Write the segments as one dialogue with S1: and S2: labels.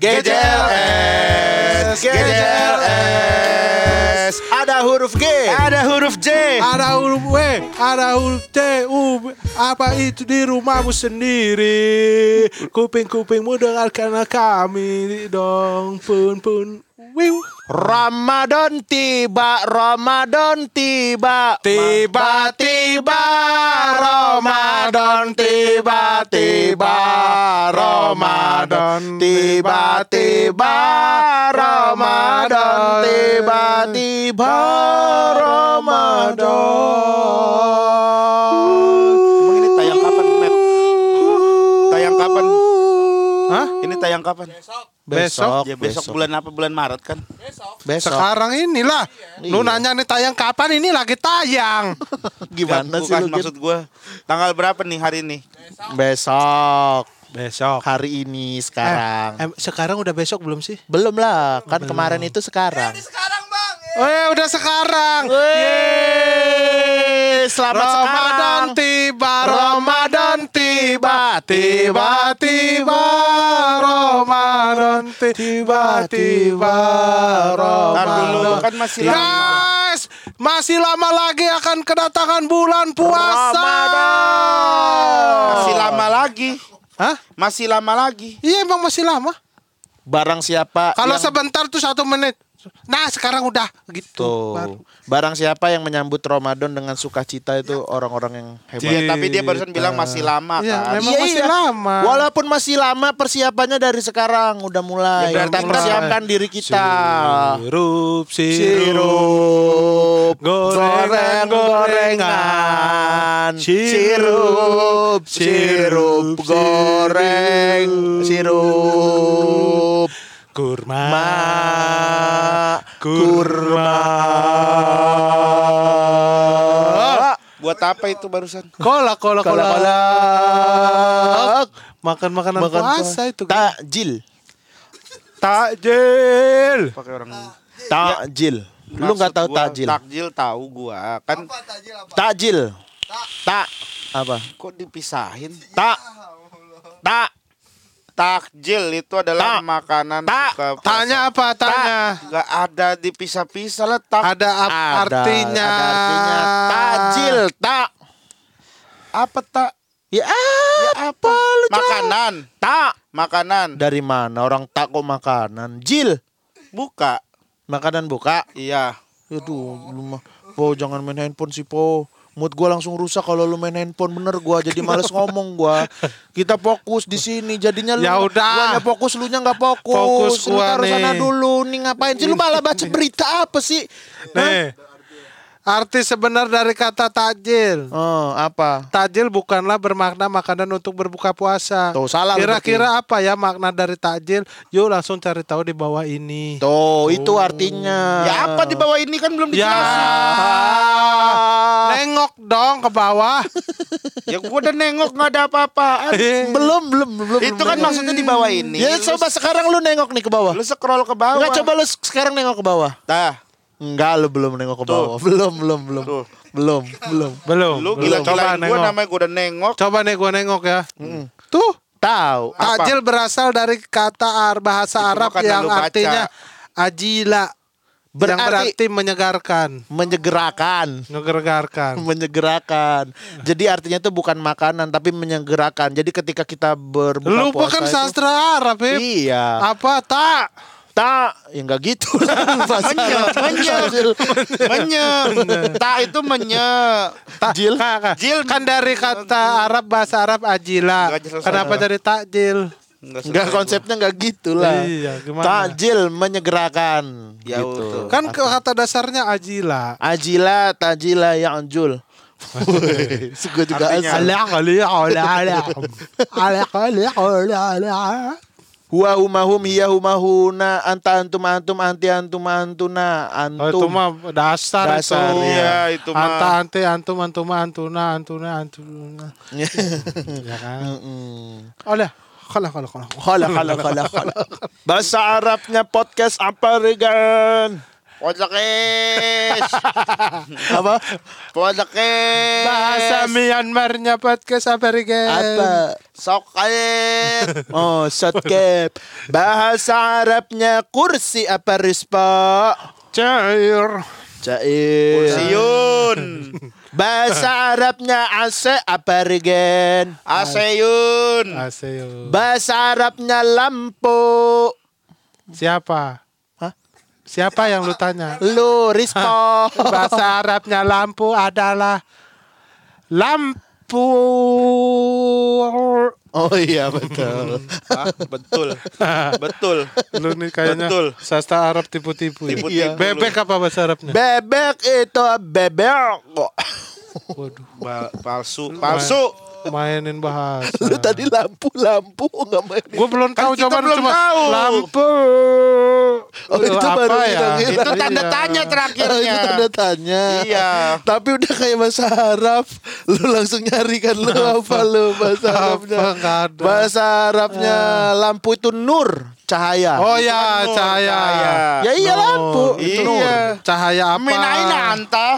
S1: GJLS, GJLS. Ada huruf G,
S2: Ada huruf J.
S3: Ada huruf W, ada huruf T, U, apa itu di rumahmu sendiri? Kuping-kupingmu dengarkan kami dong, pun pun. Wiu.
S1: Ramadan tiba, Ramadan tiba,
S3: Tiba-tiba
S1: Ramadan tiba-tiba, Ramadan tiba-tiba, Ramadan tiba-tiba, Ramadan. Emang ini tayang kapan, Matt? Tayang kapan?
S3: Hah?
S1: Ini tayang kapan?
S3: Besok.
S1: Ya besok bulan apa? Bulan Maret kan?
S2: Besok.
S3: Sekarang inilah. Lu nanya nih tayang kapan ini lagi tayang.
S1: Gimana sih
S2: Bukan
S1: lu
S2: maksud gue. Tanggal berapa nih hari ini?
S1: Besok.
S3: Besok.
S1: Hari ini sekarang.
S3: Eh, em, sekarang udah besok belum sih?
S1: Belum lah, kan kemarin itu sekarang.
S3: Oh ya udah sekarang.
S1: Yeay, selamat
S3: Ramadan
S1: sekarang.
S3: tiba, Ramadan tiba, tiba-tiba Ramadan tiba, tiba Ramadan.
S2: kan masih lama.
S3: Guys, masih lama lagi akan kedatangan bulan puasa.
S1: Ramadan.
S2: Masih lama lagi.
S3: Hah?
S2: Masih lama lagi.
S3: Iya emang masih lama.
S1: Barang siapa
S3: Kalau
S1: yang-
S3: sebentar tuh satu menit. Nah sekarang udah gitu.
S1: Tuh.
S3: Baru.
S1: Barang siapa yang menyambut Ramadan dengan sukacita itu orang-orang yang hebat.
S2: Iya, tapi dia barusan bilang masih lama
S3: Iya,
S2: kan.
S3: memang masih lama.
S1: Walaupun masih lama persiapannya dari sekarang udah mulai.
S2: Ya,
S1: Kita persiapkan diri kita.
S3: Sirup, sirup,
S1: Sirup
S3: Gorengan,
S1: gorengan
S3: Sirup,
S1: Sirup Sirup goreng Sirup
S3: kurma,
S1: Ma Kurma.
S2: Buat apa itu barusan?
S3: Kola, kola, kola,
S1: Kolak
S3: Makan makanan
S1: Makan
S3: puasa itu.
S1: Takjil.
S3: Takjil.
S2: Pakai orang
S1: Takjil. Lu nggak tahu takjil?
S2: Takjil tahu gua. Kan?
S1: Takjil Tak. Apa?
S2: Kok dipisahin?
S1: Tak. Tak
S2: Takjil itu adalah
S1: Tak.
S2: makanan
S1: Tak.
S2: buka puasa.
S3: Tanya apa? Tanya.
S2: Gak ada dipisah-pisah lah tak.
S3: Ada
S1: Ada,
S3: artinya.
S1: ada artinya Takjil Tak
S2: Apa tak?
S1: Ya, apa lu?
S2: Makanan.
S1: Tak
S2: Makanan.
S1: Dari mana orang tak kok makanan Jil
S2: Buka.
S1: Makanan buka
S2: Iya.
S1: Aduh, lu mah. Po, jangan main handphone sih, Po. Mood gua langsung rusak kalau lu main handphone bener gua jadi males ngomong gua. Kita fokus di sini jadinya lu
S3: Ya udah.
S1: guanya fokus lu nya nggak fokus.
S3: Fokus
S1: Lu
S3: gua
S1: taruh sana
S3: nih.
S1: dulu nih ngapain sih lu malah baca berita apa sih?
S3: Nih. Arti sebenar dari kata takjil.
S1: Oh, apa?
S3: Takjil bukanlah bermakna makanan untuk berbuka puasa.
S1: Tuh, salah
S3: Kira-kira apa ya makna dari takjil? Yuk langsung cari tahu di bawah ini.
S1: Tuh, itu artinya.
S2: Ya apa di bawah ini kan belum
S3: Ya. Nengok dong ke bawah.
S2: Ya gua udah nengok nggak ada apa-apaan.
S1: Belum, belum, belum.
S2: Itu
S1: belum
S2: kan
S1: nengok.
S2: maksudnya di bawah ini.
S1: Ya
S2: Lu-
S1: coba sekarang lu nengok nih ke bawah.
S2: Lu scroll ke bawah.
S1: Enggak coba lu sekarang nengok ke bawah.
S2: Dah.
S1: Enggak, lu belum nengok ke
S2: Tuh.
S1: bawah. Belum, belum, belum.
S2: Tuh.
S1: Belum, belum.
S3: Belum.
S2: Lu
S3: belum.
S2: gila-gilain
S3: Coba
S2: gua
S3: nengok.
S2: namanya gua udah nengok.
S3: Coba nih gua nengok ya. Tuh.
S1: Tahu.
S2: Apa?
S3: Takjil berasal dari kata bahasa
S2: Itu
S3: Arab yang artinya ajila. Yang
S1: Berarti-
S3: berarti menyegarkan.
S1: Menyegerakan.
S3: Menyegarkan.
S1: Menyegerakan. Jadi artinya itu bukan makanan tapi menyegerakan. Jadi ketika kita berbuka
S3: Lu
S1: puasa
S3: bukan
S1: itu-
S3: sastra Arab, Beb.
S1: Iya.
S3: Apa tak?
S1: Tak, ya enggak gitu lah bahasa
S2: Menye,
S1: Arab.
S2: menye. Menye. Tak itu menye.
S1: Takjil.
S3: Kak, kak.
S2: Jil.
S3: Kan dari kata Arab bahasa Arab ajila. Kenapa dari takjil?
S2: Enggak
S1: Enggak konsepnya enggak gitu lah.
S3: Iya, gimana?
S1: Takjil menyegerakan
S2: Ya,
S1: gitu.
S2: betul.
S3: Kan ke kata dasarnya ajila.
S1: Ajila tajila ya anjul. Gue juga
S2: Artinya-
S1: asal.
S3: Ala kali ala ala. Ala kali ala ala.
S1: Huwa humahum hiya humahuna anta antum antum anti antum antuna
S3: Oh, itu
S1: antum.
S3: mah dasar,
S1: Dasar,
S3: itu.
S2: iya, itu mah.
S3: Anta ante antum antum antuna antuna antuna. ya kan? Kalah kalah kalah.
S1: Khala khala khala khala. Bahasa Arabnya podcast apa Regan?
S2: Podcast.
S1: Apa?
S2: Podcast.
S3: Bahasa Myanmarnya podcast apa Rigen?
S1: Apa?
S2: Sok air.
S1: Oh, shotcap. Bahasa Arabnya kursi apa Rispa?
S3: Cair.
S1: Cair.
S2: Siun.
S1: Bahasa Arabnya AC apa Regen?
S2: Aseyun.
S3: Aseo.
S1: Bahasa Arabnya lampu.
S3: Siapa?
S1: Hah?
S3: Siapa yang lu tanya?
S1: Lu Rispo.
S3: Bahasa Arabnya lampu adalah lampu.
S1: Oh iya betul.
S2: Ah, betul. Betul.
S3: Lu nih kayaknya
S2: Betul.
S3: sastra Arab tipu-tipu. ya?
S2: Tipu-tipu
S3: Bebek apa bahasa Arabnya?
S1: Bebek itu bebek.
S3: Waduh,
S2: Ba- palsu. Palsu.
S3: Mainin bahasa.
S1: Lu tadi lampu-lampu nggak main.
S3: Gue belum tahu
S2: kita
S3: jawaban
S2: belum
S3: cuma
S2: tahu.
S3: lampu.
S1: Oh, itu
S3: apa
S1: baru
S3: ya?
S1: hilang-hilang.
S2: Itu tanda
S3: Iya.
S2: tanya
S1: Oh, itu
S2: terakhirnya.
S1: tanda tanya.
S2: Iya.
S1: Tapi udah kayak bahasa Arab. Lu langsung nyari kan lu apa lu bahasa Arabnya.
S3: Apa ada?
S1: Bahasa Arabnya lampu itu nur, cahaya.
S3: Oh ya,
S2: Nur,
S3: cahaya.
S2: cahaya.
S1: ya iya
S3: Nur.
S1: lampu.
S2: Iya.
S3: Nur. Cahaya apa?
S2: Min aina anta?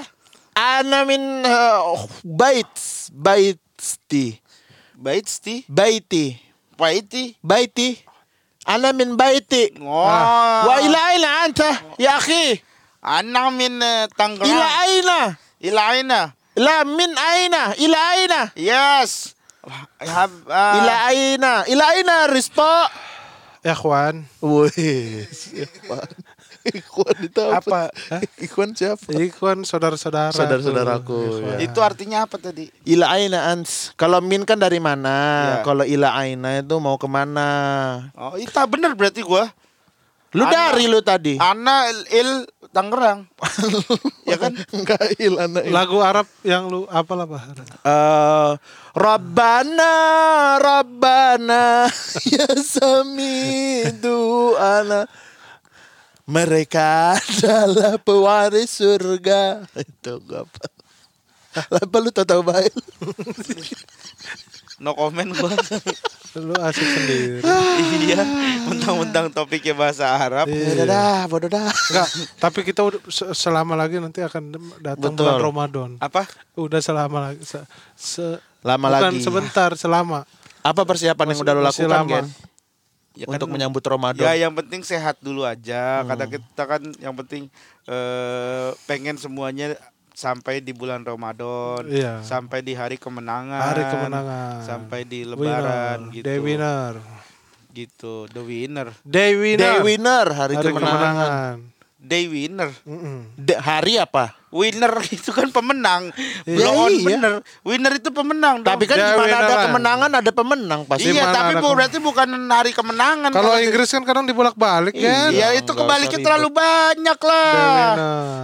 S1: Ana min uh, bait baiti
S2: Bait sti.
S1: baiti
S2: Baiti.
S1: baiti ana min baiti
S2: Oh.
S1: wa ila aina anta ya akhi
S2: Anak min eh, Tangerang.
S1: ila aina
S2: Ila aina.
S1: la min aina ila aina
S2: Yes. I have, uh,
S1: ila aina ila aina rispo
S3: Ikhwan.
S1: Wih, Ikhwan. Itu apa? Ikhwan siapa?
S3: Ikhwan saudara-saudara.
S1: Saudara-saudaraku. Ya.
S2: Itu artinya apa tadi?
S1: Ila aina ans. Kalau min kan dari mana?
S2: Ya.
S1: Kalau ila aina itu mau ke mana?
S2: Oh, itu bener berarti gua.
S1: Lu
S2: Ana.
S1: dari lu tadi.
S2: Ana il, il Tangerang. ya kan?
S1: Enggak il ana il.
S3: Lagu Arab yang lu apalah bah?
S1: Eh, Rabbana Rabbana ya sami ana mereka adalah pewaris surga itu gua apa apa lu tahu tahu baik
S2: No comment gua.
S3: Lu asik sendiri.
S2: iya, mentang-mentang topiknya bahasa Arab.
S1: bodoh dah bodoh dah
S3: Enggak, tapi kita udah se- selama lagi nanti akan datang
S1: Betul.
S3: bulan Ramadan.
S2: Apa?
S3: Udah selama lagi. Se, se-
S1: Lama
S3: bukan
S1: lagi.
S3: sebentar, selama.
S1: apa persiapan yang udah lu
S3: masih
S1: lakukan
S3: lama.
S1: Gen
S2: Ya
S1: untuk
S2: kan-
S1: menyambut Ramadan
S2: Ya yang penting sehat dulu aja. Kata kita kan yang penting eh, pengen semuanya sampai di bulan Ramadan,
S3: Iya.
S2: sampai di hari kemenangan,
S3: Hari kemenangan.
S2: sampai di
S3: Winner.
S2: Lebaran gitu.
S3: Day winner.
S2: Gitu, the winner,
S3: Day winner.
S1: Day winner hari,
S3: Hari
S1: kemenangan,
S3: kemenangan.
S2: day winner.
S3: Mm-mm.
S1: De- hari apa
S2: Winner itu kan pemenang.
S1: Iya,
S2: Blow on
S1: iya.
S2: Winner itu pemenang. dong.
S1: tapi kan
S3: Day
S1: di mana ada
S3: winner.
S1: kemenangan ada pemenang pasti
S2: iya,
S3: mana
S2: tapi bu, berarti bukan hari kemenangan.
S3: Kalau Inggris kan kadang dibolak-balik kan.
S2: Iya, itu kebaliknya terlalu banyak
S3: Day
S2: lah.
S3: winner.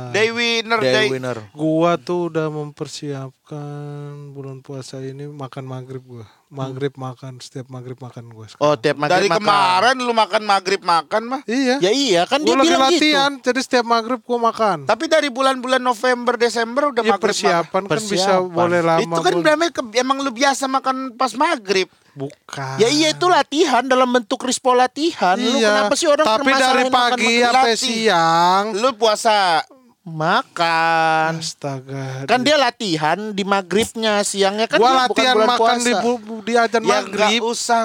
S2: Day winner,
S1: Day
S2: day,
S1: winner
S3: Gua tuh udah mempersiapkan bulan puasa ini makan maghrib gua. Maghrib makan setiap maghrib makan gua. sekarang.
S1: oh tiap maghrib
S2: Dari
S1: makan.
S2: kemarin lu makan maghrib makan mah.
S3: Iya.
S1: ya iya kan dia
S3: Gua lagi
S1: bilang gitu
S3: latihan, jadi setiap maghrib gua makan.
S2: Tapi dari bulan-bulan November, Desember udah
S3: Ya
S2: maghrib
S3: persiapan kan bisa
S1: Persiapan.
S3: boleh
S2: makan.
S3: lama.
S2: Itu kan
S3: boleh-
S2: namanya ke- emang lu biasa makan pas maghrib.
S3: bukan.
S1: Ya iya itu latihan dalam bentuk rispo latihan. Lu
S3: Iya.
S1: kenapa sih orang
S3: Tapi dari pagi sampai siang.
S2: Lu puasa.
S1: makan.
S3: Astaga.
S1: Kan dia latihan di maghribnya, siangnya kan
S3: gua
S1: dia bukan
S3: latihan
S1: bulan
S3: makan di
S1: puasa.
S3: bu- di ajan
S2: Ya
S3: maghrib
S2: nggak usah.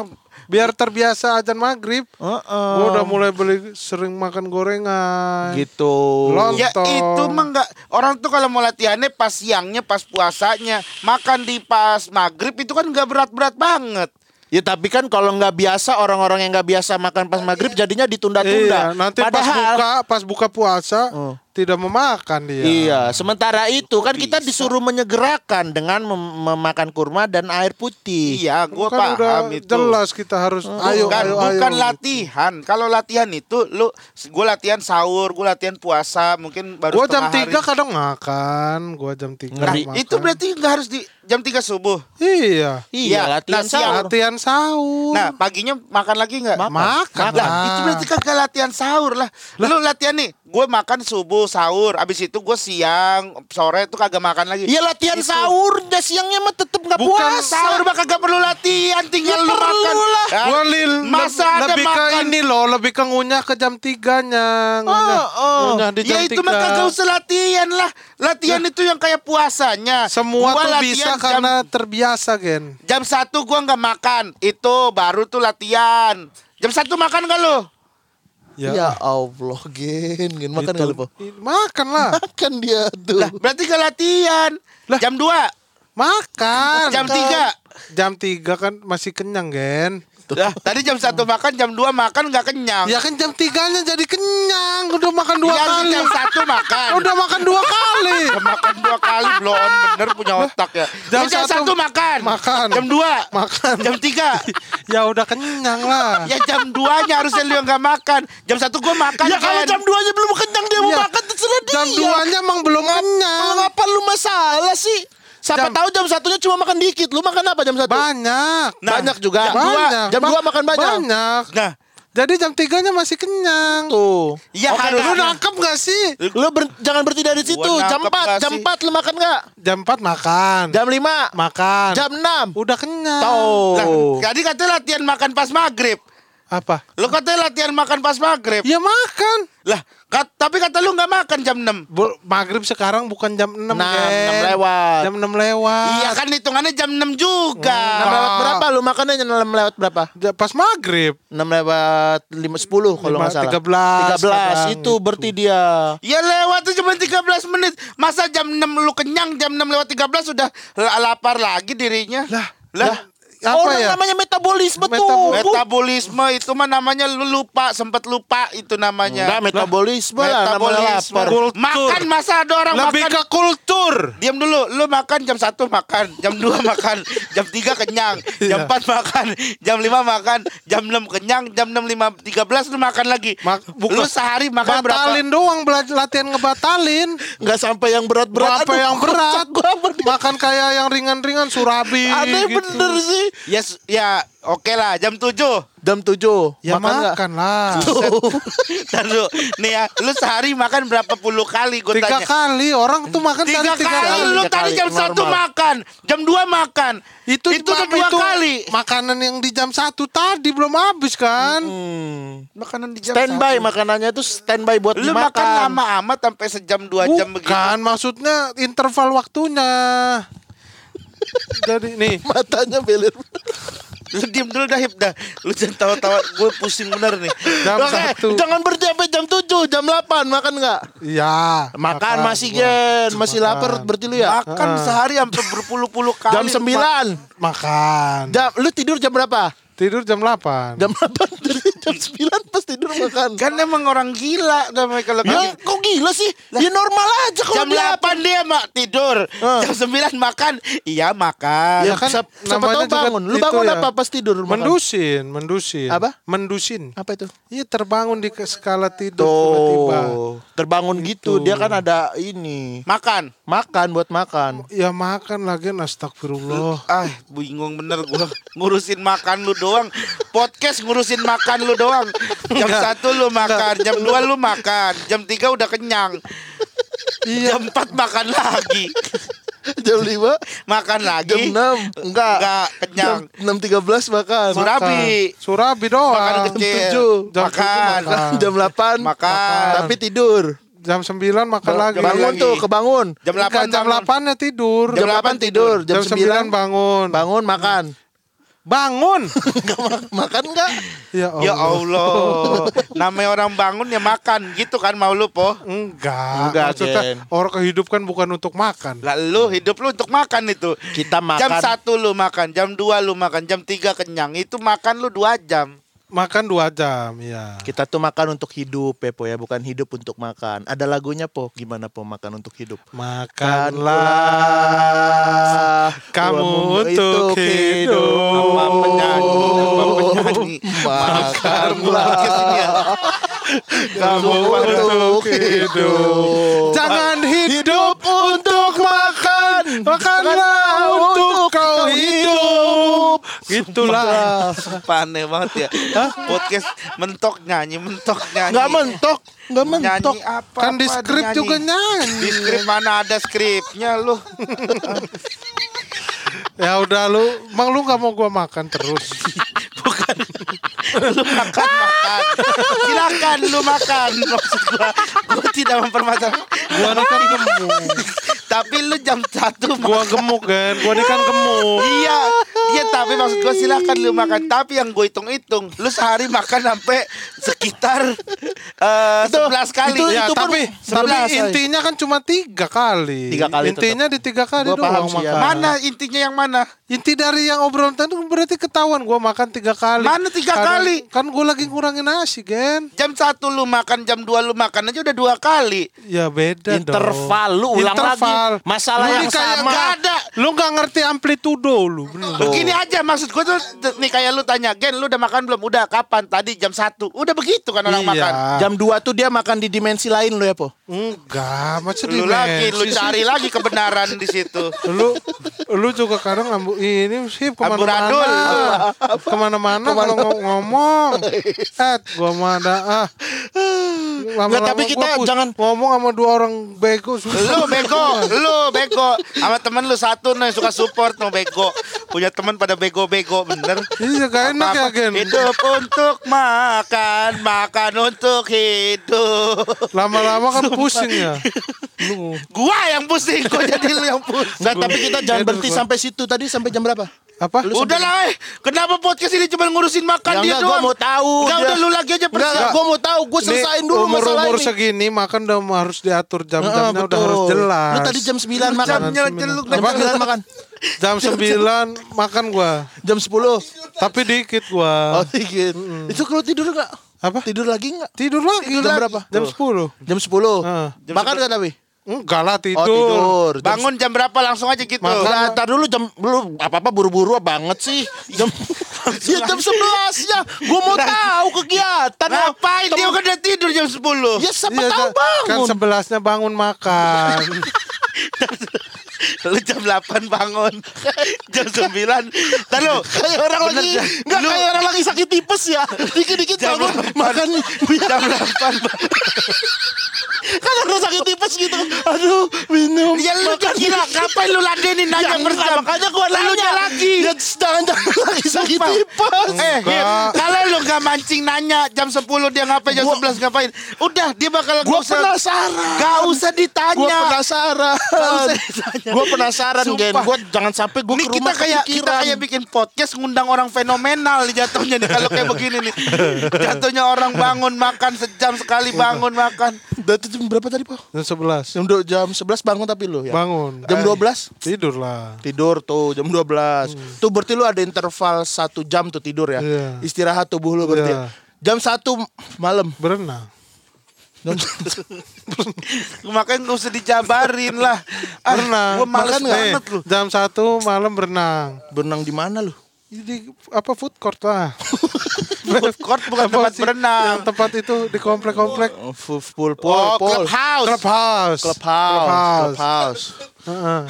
S3: Biar terbiasa ajan maghrib.
S1: Heeh.
S3: Gua udah mulai beli sering makan gorengan.
S1: gitu.
S3: Lontong.
S2: Ya itu mah nggak orang tuh kalau mau latihannya pas siangnya, pas puasanya, makan di pas maghrib itu kan nggak berat-berat banget.
S1: Ya tapi kan kalau nggak biasa orang-orang yang nggak biasa makan pas maghrib jadinya ditunda-tunda.
S3: Iya, nanti pas
S1: Padahal
S3: buka pas buka puasa
S1: Oh.
S3: Tidak memakan dia.
S1: Iya, sementara itu kan kita
S2: bisa?
S1: disuruh menyegerakan dengan mem- memakan kurma dan air putih.
S2: Iya, gua
S3: kan udah
S2: paham itu.
S3: jelas kita harus ayo
S2: bukan,
S3: ayo
S2: bukan
S3: ayo.
S2: latihan. Kalau latihan itu lu gue latihan sahur, gue latihan puasa, mungkin baru
S3: Gua jam
S2: setengah
S3: 3
S2: hari.
S3: kadang makan, gua jam 3
S1: Ngeri.
S2: Nah, itu berarti nggak harus di jam 3 subuh.
S3: Iya.
S1: Iya,
S2: Iya,
S1: latihan
S2: nah,
S1: sahur.
S3: Latihan sahur.
S2: Nah, paginya makan lagi nggak?
S1: Makan.
S3: makan.
S2: Lah, itu berarti kagak latihan sahur lah. Lu latihan nih, gue makan subuh sahur. Abis itu gue siang, sore tuh kagak makan lagi.
S1: Iya latihan
S2: Itu.
S1: sahur, dah siangnya mah tetep nggak
S3: Bukan
S1: puasa.
S2: Sahur mah kagak perlu latihan, tinggal
S1: Ya
S2: lu
S1: perlu
S2: makan.
S1: lah.
S2: Ya,
S3: Gua lil,
S2: masa
S3: le-
S2: ada
S3: lebih ke
S2: makan?
S3: ini loh, lebih ke ngunyah ke jam 3-nya. Ngunyah,
S1: Oh, oh.
S3: ngunyah di jam
S2: Ya itu mah
S3: 3.
S2: kagak usah latihan lah. Latihan itu yang kayak puasanya.
S3: Semua
S2: Gua
S3: tuh
S2: latihan
S3: bisa
S2: jam-
S3: karena terbiasa, Gen.
S2: Jam satu gua nggak makan, itu baru tuh latihan. Jam satu makan gak lo?
S1: Ya Allah, Gen, Gen makan lu, Po?
S3: Makan lah.
S1: Makan dia tuh.
S2: Lah, berarti gak latihan.
S3: Lah.
S2: Jam 2,
S3: Makan.
S2: jam 3.
S3: Jam 3 kan masih kenyang, Gen.
S2: Lah, tadi jam 1 makan, jam 2 makan nggak kenyang.
S3: Ya kan jam 3-nya jadi kenyang. Udah makan dua
S2: Iya,
S3: kali.
S2: jam 1 makan.
S3: Udah makan dua kali.
S2: Udah makan dua kali bloon bener punya otak ya.
S3: Jam
S2: jam
S3: satu
S2: satu makan.
S3: makan.
S2: Jam dua
S3: Makan.
S2: Jam tiga.
S3: ya udah kenyang lah.
S2: Ya jam 2 nya harusnya lu yang gak makan. Jam satu gua makan.
S1: Ya kalau jam 2 nya belum kenyang dia mau
S3: Iya.
S1: makan terserah dia.
S3: Jam 2-nya emang belum kenyang.
S1: Ngapa lu masalah sih? Siapa
S3: Jam-
S1: tahu jam satunya cuma makan dikit. Lu makan apa jam satu?
S3: Banyak.
S2: Nah,
S1: banyak juga.
S2: jam dua.
S3: banyak.
S1: Jam
S3: Ba-
S1: dua makan banyak.
S3: Banyak.
S2: Nah,
S3: Jadi jam 3-nya masih kenyang.
S1: Tuh.
S2: ya
S3: Oke, lu nangkep gak sih?
S1: Lu ber- jangan berhenti dari situ. Jam
S2: nangkep
S1: 4,
S2: nggak
S1: jam? 4 lu makan nggak?
S3: Jam 4 makan.
S1: Jam 5,
S3: makan.
S1: jam 6.
S3: Udah kenyang.
S1: Tuh.
S2: Lah, tadi katanya latihan makan pas maghrib.
S3: Apa?
S2: Lu katanya latihan makan pas maghrib.
S3: Ya makan.
S2: Lah, kat- tapi kata lu nggak makan jam 6.
S3: Bu- maghrib sekarang bukan jam 6,
S1: 6,
S3: Gen.
S1: 6 lewat.
S3: Jam 6 lewat.
S2: Iya kan hitungannya jam 6 juga.
S1: 6 lewat berapa lu makannya 6 lewat berapa?
S3: Pas maghrib.
S1: 6 lewat 5 10 kalau nggak salah.
S3: 13
S1: 13
S3: kadang
S1: itu
S3: gitu.
S1: berarti dia.
S2: Ya lewat tuh cuma 13 menit. Masa jam 6 lu kenyang, jam 6 lewat 13 sudah la- lapar lagi dirinya.
S3: Lah,
S2: lah.
S3: Apa
S1: Orang
S3: ya?
S1: namanya metabolisme tuh.
S3: Metabol-
S2: Metabolisme itu mah namanya lu lupa, sempat lupa itu namanya.
S1: Enggak metabolisme lah namanya
S2: Metabolisme.
S1: lapar.
S3: Kultur.
S2: Makan masa ada orang
S3: Lebih
S2: makan.
S3: ke kultur.
S2: Diam dulu, lu makan jam 1 makan, jam 2 makan, jam 3 kenyang, jam
S3: Iya.
S2: 4 makan, jam 5 makan, jam 6 kenyang, jam 6 5 13 lu makan lagi.
S3: Mak- bukan.
S2: lu sehari makan
S3: Batalin doang belajar latihan ngebatalin.
S1: Enggak sampai yang berat-berat.
S3: Apa yang berat? Makan kayak yang ringan-ringan surabi.
S1: Aneh
S3: gitu.
S1: bener sih.
S2: Berapa? Ya ya oke lah jam 7.
S1: Jam 7
S3: Ya makan,
S1: nggak?
S3: lah.
S2: Ntar lu, nih ya, lu sehari makan berapa puluh kali gue
S3: Tiga
S2: tanya.
S3: kali orang tuh makan
S2: Tiga
S3: sehari tiga
S2: kali,
S3: kali.
S2: lu
S1: Tiga
S2: tadi
S1: kali,
S2: jam satu
S1: normal.
S2: makan, jam 2 makan.
S3: Itu
S2: itu udah dua
S3: itu
S2: kali.
S3: Makanan yang di jam satu tadi belum habis kan?
S1: Hmm.
S2: Makanan di jam
S1: Standby
S2: satu.
S1: makanannya tuh standby buat
S2: Lu
S1: dimakan.
S2: makan lama amat sampai sejam dua jam begitu.
S3: Bukan, maksudnya interval waktunya. Jadi nih,
S1: Matanya beler.
S2: Lu diem dulu dah Hip dah. Lu jangan tawa-tawa gue pusing bener nih.
S3: jam
S1: Oke,
S3: satu.
S1: jangan berhenti sampai jam 7, jam 8 makan nggak?
S3: Iya.
S1: Makan, masih
S3: gua.
S1: gen, masih lapar berarti lu ya?
S2: Makan sehari sampai berpuluh-puluh kali.
S1: Jam 9.
S3: Makan.
S1: Jam lu tidur jam berapa?
S3: Tidur jam 8.
S1: Jam 8 dari jam 9 pas tidur makan.
S2: Kan emang orang gila namanya kalau
S1: Ya,
S2: kayak gitu.
S1: kok gila sih? Ya normal aja kalau
S2: Jam
S1: dia
S2: 8 dia mak tidur.
S1: Ah.
S2: Jam 9 makan. Iya makan.
S1: Ya
S3: kan
S1: siapa, tahu
S3: juga
S1: bangun. Lu bangun
S3: ya.
S1: apa pas tidur makan?
S3: Mendusin, mendusin.
S1: Apa?
S3: Mendusin.
S1: Apa itu?
S3: Iya terbangun di ke- skala tidur tiba-tiba.
S1: Terbangun gitu. Dia kan ada ini.
S2: Makan.
S1: Makan buat makan.
S3: Ya makan lagi astagfirullah.
S2: Ah, bingung bener gua ngurusin makan lu doang. Podcast ngurusin makan lu doang. Jam. 1 lu makan, jam 2 lu makan, jam 3 udah kenyang.
S3: Iya.
S2: Jam 4 makan lagi.
S1: Jam 5,
S2: Makan lagi.
S1: jam 6. Enggak.
S2: Enggak, kenyang.
S1: Jam 6.13 makan.
S2: Surabi.
S3: Surabi doang.
S2: Makan
S1: Jam
S2: kecil.
S1: tujuh.
S3: Jam
S2: makan.
S3: makan.
S1: Jam 8
S2: Makan.
S1: Tapi tidur.
S3: Jam 9 makan lagi.
S2: jam
S1: Bangun
S2: lagi.
S1: tuh, kebangun.
S2: Jam
S3: Enggak,
S2: 8
S3: jam
S2: bangun.
S3: 8 nya tidur.
S1: Jam 8 tidur,
S3: Jam,
S1: jam
S3: 9
S1: 9
S3: bangun.
S1: bangun makan.
S3: Bangun.
S1: Enggak makan enggak?
S3: ya Allah.
S2: Ya Allah. Namanya orang bangun ya makan gitu kan mau lu po.
S3: Enggak.
S1: Enggak,
S3: Maksudnya
S1: Ken.
S3: orang kehidup kan bukan untuk makan.
S2: Lah lu hidup lu untuk makan itu.
S1: Kita makan.
S2: Jam 1 lu makan, jam 2 lu makan, jam 3 kenyang. Itu makan lu 2 jam.
S3: Makan 2 jam, ya.
S1: Kita tuh makan untuk hidup ya Po ya, bukan hidup untuk makan. Ada lagunya Po, gimana Po makan untuk hidup?
S3: Makanlah kamu untuk hidup.
S1: Makanlah.
S3: Kamu untuk hidup. Jangan hidup untuk makan. Makanlah untuk kau hidup.
S1: Tutup.
S3: Gitulah.
S2: Sumpah aneh banget ya. Podcast mentok nyanyi, mentok nyanyi.
S1: Nggak mentok, nggak mentok.
S2: Nyanyi apa?
S3: Kan di skrip juga nyanyi.
S2: Di skrip mana ada skripnya lu?
S3: Ya udah lu, emang lu gak mau gua makan terus.
S2: Bukan. lu makan makan. Silakan lu makan. Maksud gua, gua tidak mempermasalahkan.
S3: Gua ini kan gemuk.
S2: Tapi lu jam satu
S3: Gua gemuk kan, gua ini kan gemuk.
S2: Iya, iya tapi maksud gue silakan lu makan. Tapi yang gue hitung-hitung, lu sehari makan sampai sekitar eh, sebelas kali.
S1: itu-
S3: Ya,
S1: kan
S3: tapi tapi intinya kan cuma tiga kali.
S1: Tiga kali
S3: Intinya di tiga kali
S1: Gua paham
S3: doang
S1: ya.
S3: makan.
S2: Mana intinya yang mana?
S3: Inti dari yang obrolan tadi berarti ketahuan gua makan tiga kali.
S2: Mana tiga
S3: Karena-
S2: kali?
S3: Kan gua lagi ngurangin nasi, Gen.
S2: Jam satu lu makan, jam dua lu makan aja udah dua kali.
S3: Ya beda
S4: Interval,
S3: dong.
S4: lu ulang
S3: Interval.
S4: lagi. Masalah
S3: Lu
S4: yang sama.
S3: nggak ada. Lu nggak ngerti amplitudo lu. bener.
S2: Begini aja maksud gue tuh nih kayak lu tanya, Gen lu udah makan belum? Udah kapan? Tadi jam satu. Udah begitu kan orang
S3: Iya.
S2: makan.
S1: Jam 2 tuh dia makan di dimensi lain lo ya, Po.
S3: Enggak, macam
S2: Lu lagi, lu cari lagi kebenaran di situ.
S3: lu lu juga kadang ngambu ini sih ke
S2: mana-mana
S3: ke mana-mana kalau ng- ngomong eh gua mah ada ah Lama-lama
S1: tapi kita
S3: gua
S1: jangan-
S3: ngomong sama dua orang bego susah.
S2: Lu bego, lu bego. Sama temen lu satu nih suka support no bego. Punya teman pada bego-bego bener.
S3: Iya enak ya. Gen
S2: Hidup untuk makan, makan untuk hidup.
S3: Lama-lama kan pusing ya Lu
S2: Gua yang pusing, kok jadi lu yang pusing.
S1: Tapi kita jangan berhenti
S3: gua.
S1: sampai situ. Tadi sampai jam berapa?
S3: Apa?
S2: Udah lah, eh. kenapa podcast ini cuma ngurusin makan
S1: Ya
S2: dia
S1: enggak,
S2: doang?
S1: gua mau tahu.
S2: Enggak,
S1: dia-
S2: udah lu lagi aja
S1: Enggak,
S2: persis.
S1: gua mau tahu. Gua selesain dulu masalah
S3: umur-umur
S1: ini.
S3: segini makan udah harus diatur jam-jamnya udah harus jelas
S1: Lu tadi jam 9 makan.
S2: Jamnya
S1: Jam 9 makan.
S3: Jam 9 makan gua
S1: Jam 10.
S3: tapi dikit gua
S1: Oh, dikit. Itu kalau tidur enggak?
S3: Apa?
S1: Tidur lagi enggak?
S3: tidur lagi
S1: Jam
S3: lah.
S1: berapa?
S3: jam 10
S1: Jam 10.
S3: Heeh.
S1: Makan kan tapi?
S3: enggak lah tidur,
S1: Oh, tidur. Jam
S2: Bangun jam berapa langsung aja gitu.
S3: Makan.
S1: Ntar dulu jam lu apa-apa buru-buru banget sih. Jam ya, jam 11 ya. Gua mau tahu kegiatan.
S2: Ngapain dia kan udah tidur jam 10
S1: Ya siapa
S3: Iya,
S1: tahu
S3: kan- kan
S1: bangun.
S3: sebelasnya bangun makan
S2: Lu jam 8 bangun. Jam 9 Tahu
S1: kayak orang lagi enggak kayak orang lagi sakit tipes ya. Dikit-dikit bangun makan
S2: Jam 8
S1: kan orang sakit tipes gitu. Aduh, minum.
S2: Ya lu jangan kira Ngapain lu ladenin nanya
S1: Ya,
S2: per
S1: enggak,
S2: jam
S1: makanya gua
S2: Lu
S1: nanya
S2: lagi
S1: Ya jangan-jangan lagi sakit
S2: Sumpah.
S1: tipes.
S2: Eh, kalau lu gak mancing nanya jam 10 dia ngapain, jam
S1: Gua-
S2: 11 ngapain. Udah, dia bakal
S1: Gua
S2: gak usah,
S1: penasaran.
S2: Gak usah ditanya.
S1: Gua penasaran.
S2: Nggak usah ditanya.
S1: Gua penasaran, Gen. Gua jangan sampai gua
S2: Ini
S1: ke
S2: kita
S1: rumah
S2: kayak kita kayak bikin podcast ngundang orang fenomenal nih jatuhnya nih kalau kayak begini nih. Jatuhnya orang bangun makan sejam sekali bangun makan.
S1: Tuh jam berapa tadi, Po?
S3: jam 11
S1: Jam, du- jam 11 bangun tapi lu ya?
S3: bangun
S1: Jam 12?
S3: tidur lah
S1: Tidur tuh jam 12 Tuh berarti lu ada interval satu jam tuh tidur ya
S3: Iya.
S1: Istirahat tubuh lu berarti
S3: Iya.
S1: Jam 1 malam
S3: berenang
S1: Jam-
S2: Makanya gak usah dijabarin lah. Ah,
S3: berenang
S2: Gue males
S3: Nih,
S2: banget lu.
S3: jam 1 malam berenang
S1: Berenang di mana lu?
S3: di apa food court lah
S2: Food court bukan tempat
S3: sih?
S2: berenang.
S3: yang tempat itu di komplek-komplek
S1: Oh, full, full,
S2: Oh,
S1: full,
S2: clubhouse.
S3: clubhouse.
S1: Clubhouse Clubhouse.
S3: Heeh.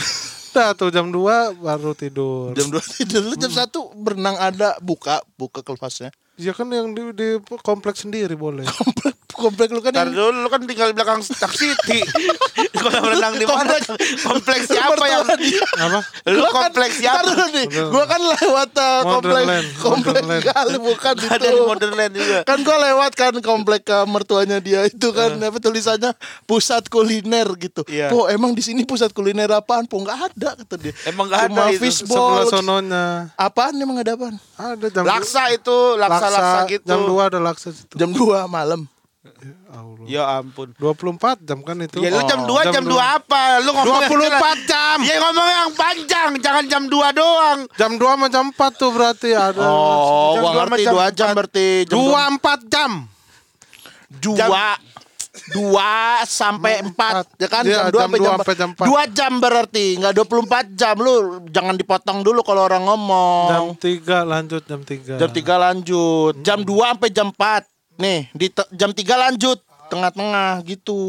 S3: Udah tuh jam 2 baru tidur.
S1: Jam 2 tidur. Lu jam 1 berenang ada buka Buka kelasnya
S3: Ya kan yang di, di komplek sendiri boleh
S1: Komplek, komplek lu kan
S2: Ntar
S1: yang
S2: dulu lu kan tinggal di belakang Stark City. Kalau berenang di mana? Kompleks siapa yang.
S3: Apa?
S2: Lu
S1: Gua kan-
S2: kompleks
S1: ntar
S2: siapa?
S1: dulu nih, gua kan lewat uh, komplek
S3: Wonderland,
S1: komplek
S3: Wonderland.
S1: kali bukan itu.
S2: Ada di Modern juga.
S1: Kan gua lewat kan komplek ke mertuanya dia itu kan apa tulisannya pusat kuliner gitu.
S2: Iya.
S1: Po emang di sini pusat kuliner apaan? Po nggak ada kata dia.
S2: Emang nggak
S1: Cuma
S2: ada itu.
S1: fishball.
S3: Sebelah sononya
S1: Apaan emang ada apaan?
S3: ada jam
S2: Laksa itu, laksa, laksa gitu.
S3: Jam 2 ada laksa situ.
S1: Jam 2 malam.
S3: Ya Allah.
S2: Ya ampun.
S3: 24 jam kan itu.
S2: Ya lu jam 2 oh, jam,
S3: jam
S2: 2, 2 apa? Lu ngomong
S3: 24 jam.
S2: Ya ngomong yang panjang, jangan jam 2 doang.
S3: Jam 2 sama jam 4 tuh berarti ya, ada.
S1: Oh,
S2: jam
S1: gua
S2: 2
S1: ngerti
S2: jam,
S1: 2
S2: jam
S1: berarti jam
S3: 2 4 jam.
S1: 2 dua sampai empat ya kan
S3: ya,
S1: jam
S3: 2
S1: sampai jam
S3: 4.
S1: 2 jam berarti enggak 24 jam lu jangan dipotong dulu kalau orang ngomong.
S3: Jam tiga lanjut jam tiga
S1: Jam 3 lanjut. Jam hmm. dua sampai jam empat Nih, di jam tiga lanjut tengah-tengah gitu.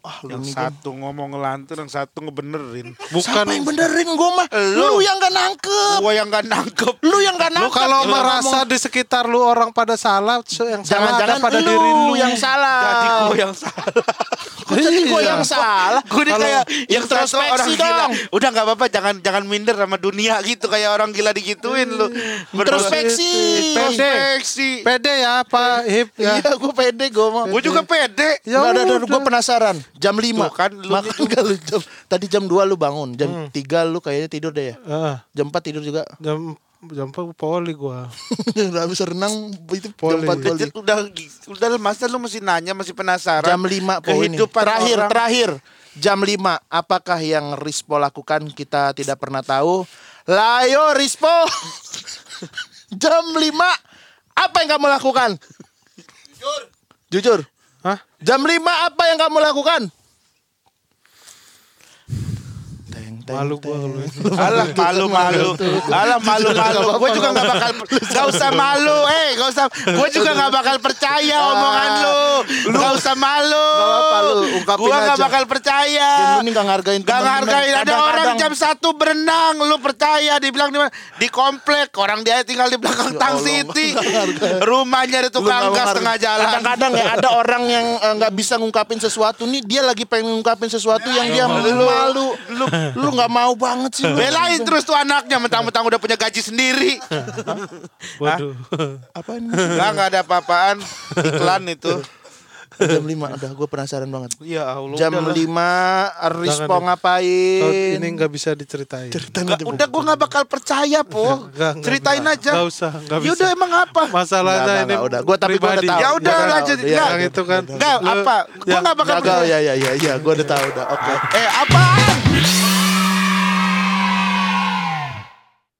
S1: Ah, lu
S2: Yang satu ngomong ngelantur, yang satu ngebenerin.
S3: Bukan
S1: Siapa yang benerin gue mah? Lu, yang gak nangkep.
S2: Gua yang gak nangkep.
S1: Lu yang gak
S3: Lu
S1: nangkep.
S3: kalau
S1: Lu
S3: merasa di sekitar lu orang pada salah, so yang salah ada
S1: jangan-jangan
S3: pada
S1: lu,
S3: diri lu.
S1: yang salah.
S2: Jadi gua yang salah.
S1: Kok jadi gue
S3: Iya.
S1: yang salah?
S2: Gue nih
S3: Kalau
S2: kayak yang
S1: introspeksi
S2: orang gila.
S1: dong.
S2: Udah nggak apa-apa, jangan jangan minder sama dunia gitu kayak orang gila digituin lu.
S1: Introspeksi.
S2: Introspeksi.
S3: Pede ya Pak Hip ya.
S1: Iya, gue pede gue mah.
S2: Gue juga pede.
S3: Ya
S1: Nggak ada,
S3: udah.
S1: gue penasaran. Jam 5
S2: Tuh kan, lu
S1: Makan nggak lu jam, Tadi jam 2 lu bangun. Jam 3 lu kayaknya tidur deh ya.
S3: Ah,
S1: Jam 4 tidur juga.
S3: jam jam apa poli gua.
S1: Udah habis renang itu jam
S3: Poli.
S1: 4 poli.
S2: Udah udah masa lu masih nanya masih penasaran.
S1: Jam 5 po ini.
S2: Kehidupan
S1: Terakhir,
S2: orang.
S1: terakhir. Jam 5 apakah yang Rispo lakukan kita tidak pernah tahu. Layo Rispo. jam 5 apa yang kamu lakukan? Jujur. Jujur.
S3: Hah?
S1: Jam 5 apa yang kamu lakukan?
S3: Malu gua
S1: teng.
S3: kalau
S2: Alah malu malu. Alah malu malu. Gue juga nggak bakal. Gak usah malu. Eh gak usah. Gue juga nggak bakal percaya omongan lu. Gak usah malu.
S1: Gak apa-apa, lu ungkapin
S2: Gue nggak bakal percaya.
S1: Ya, lu nih gak ngargain
S2: Gak ngargain ada orang jam satu berenang Lu percaya Dibilang di mana Di komplek Orang dia tinggal di belakang
S1: Ya
S2: Tang City. Rumahnya
S1: Lu
S2: tukang gas tengah jalan
S1: Kadang-kadang ya ada orang yang eh, nggak bisa ngungkapin sesuatu nih, dia lagi pengen ngungkapin sesuatu yang dia malu. Lu lu nggak mau banget sih lu.
S2: Belain terus tuh anaknya Mentang-mentang udah punya gaji sendiri
S3: Waduh.
S1: Apa ini?
S2: Enggak, enggak ada apa-apaan Iklan itu
S1: Jam 5 udah gue penasaran banget.
S2: Ya Allah
S1: Jam
S2: udah
S1: 5 Rispo
S3: Jangan,
S1: ngapain?
S3: Ini nggak bisa diceritain.
S1: Ceritain
S2: Nggak,
S1: aja,
S2: udah gue gak bakal percaya po
S3: Nggak, nggak,
S2: Ceritain
S3: nggak.
S2: aja
S3: Nggak usah, nggak
S2: Ya
S3: bisa.
S2: udah emang apa
S3: Masalahnya
S1: Nggak,
S3: ini
S1: nggak, udah. Gua- tapi gua udah tahu.
S2: Ya udah lanjut
S1: iya,
S2: Nggak,
S3: Yang itu kan.
S2: Enggak,
S3: Lu-
S2: apa? Gue
S3: yang-
S2: gak bakal
S1: Gagal ya ya ya ya, gue udah tahu udah. Oke.
S2: Eh apaan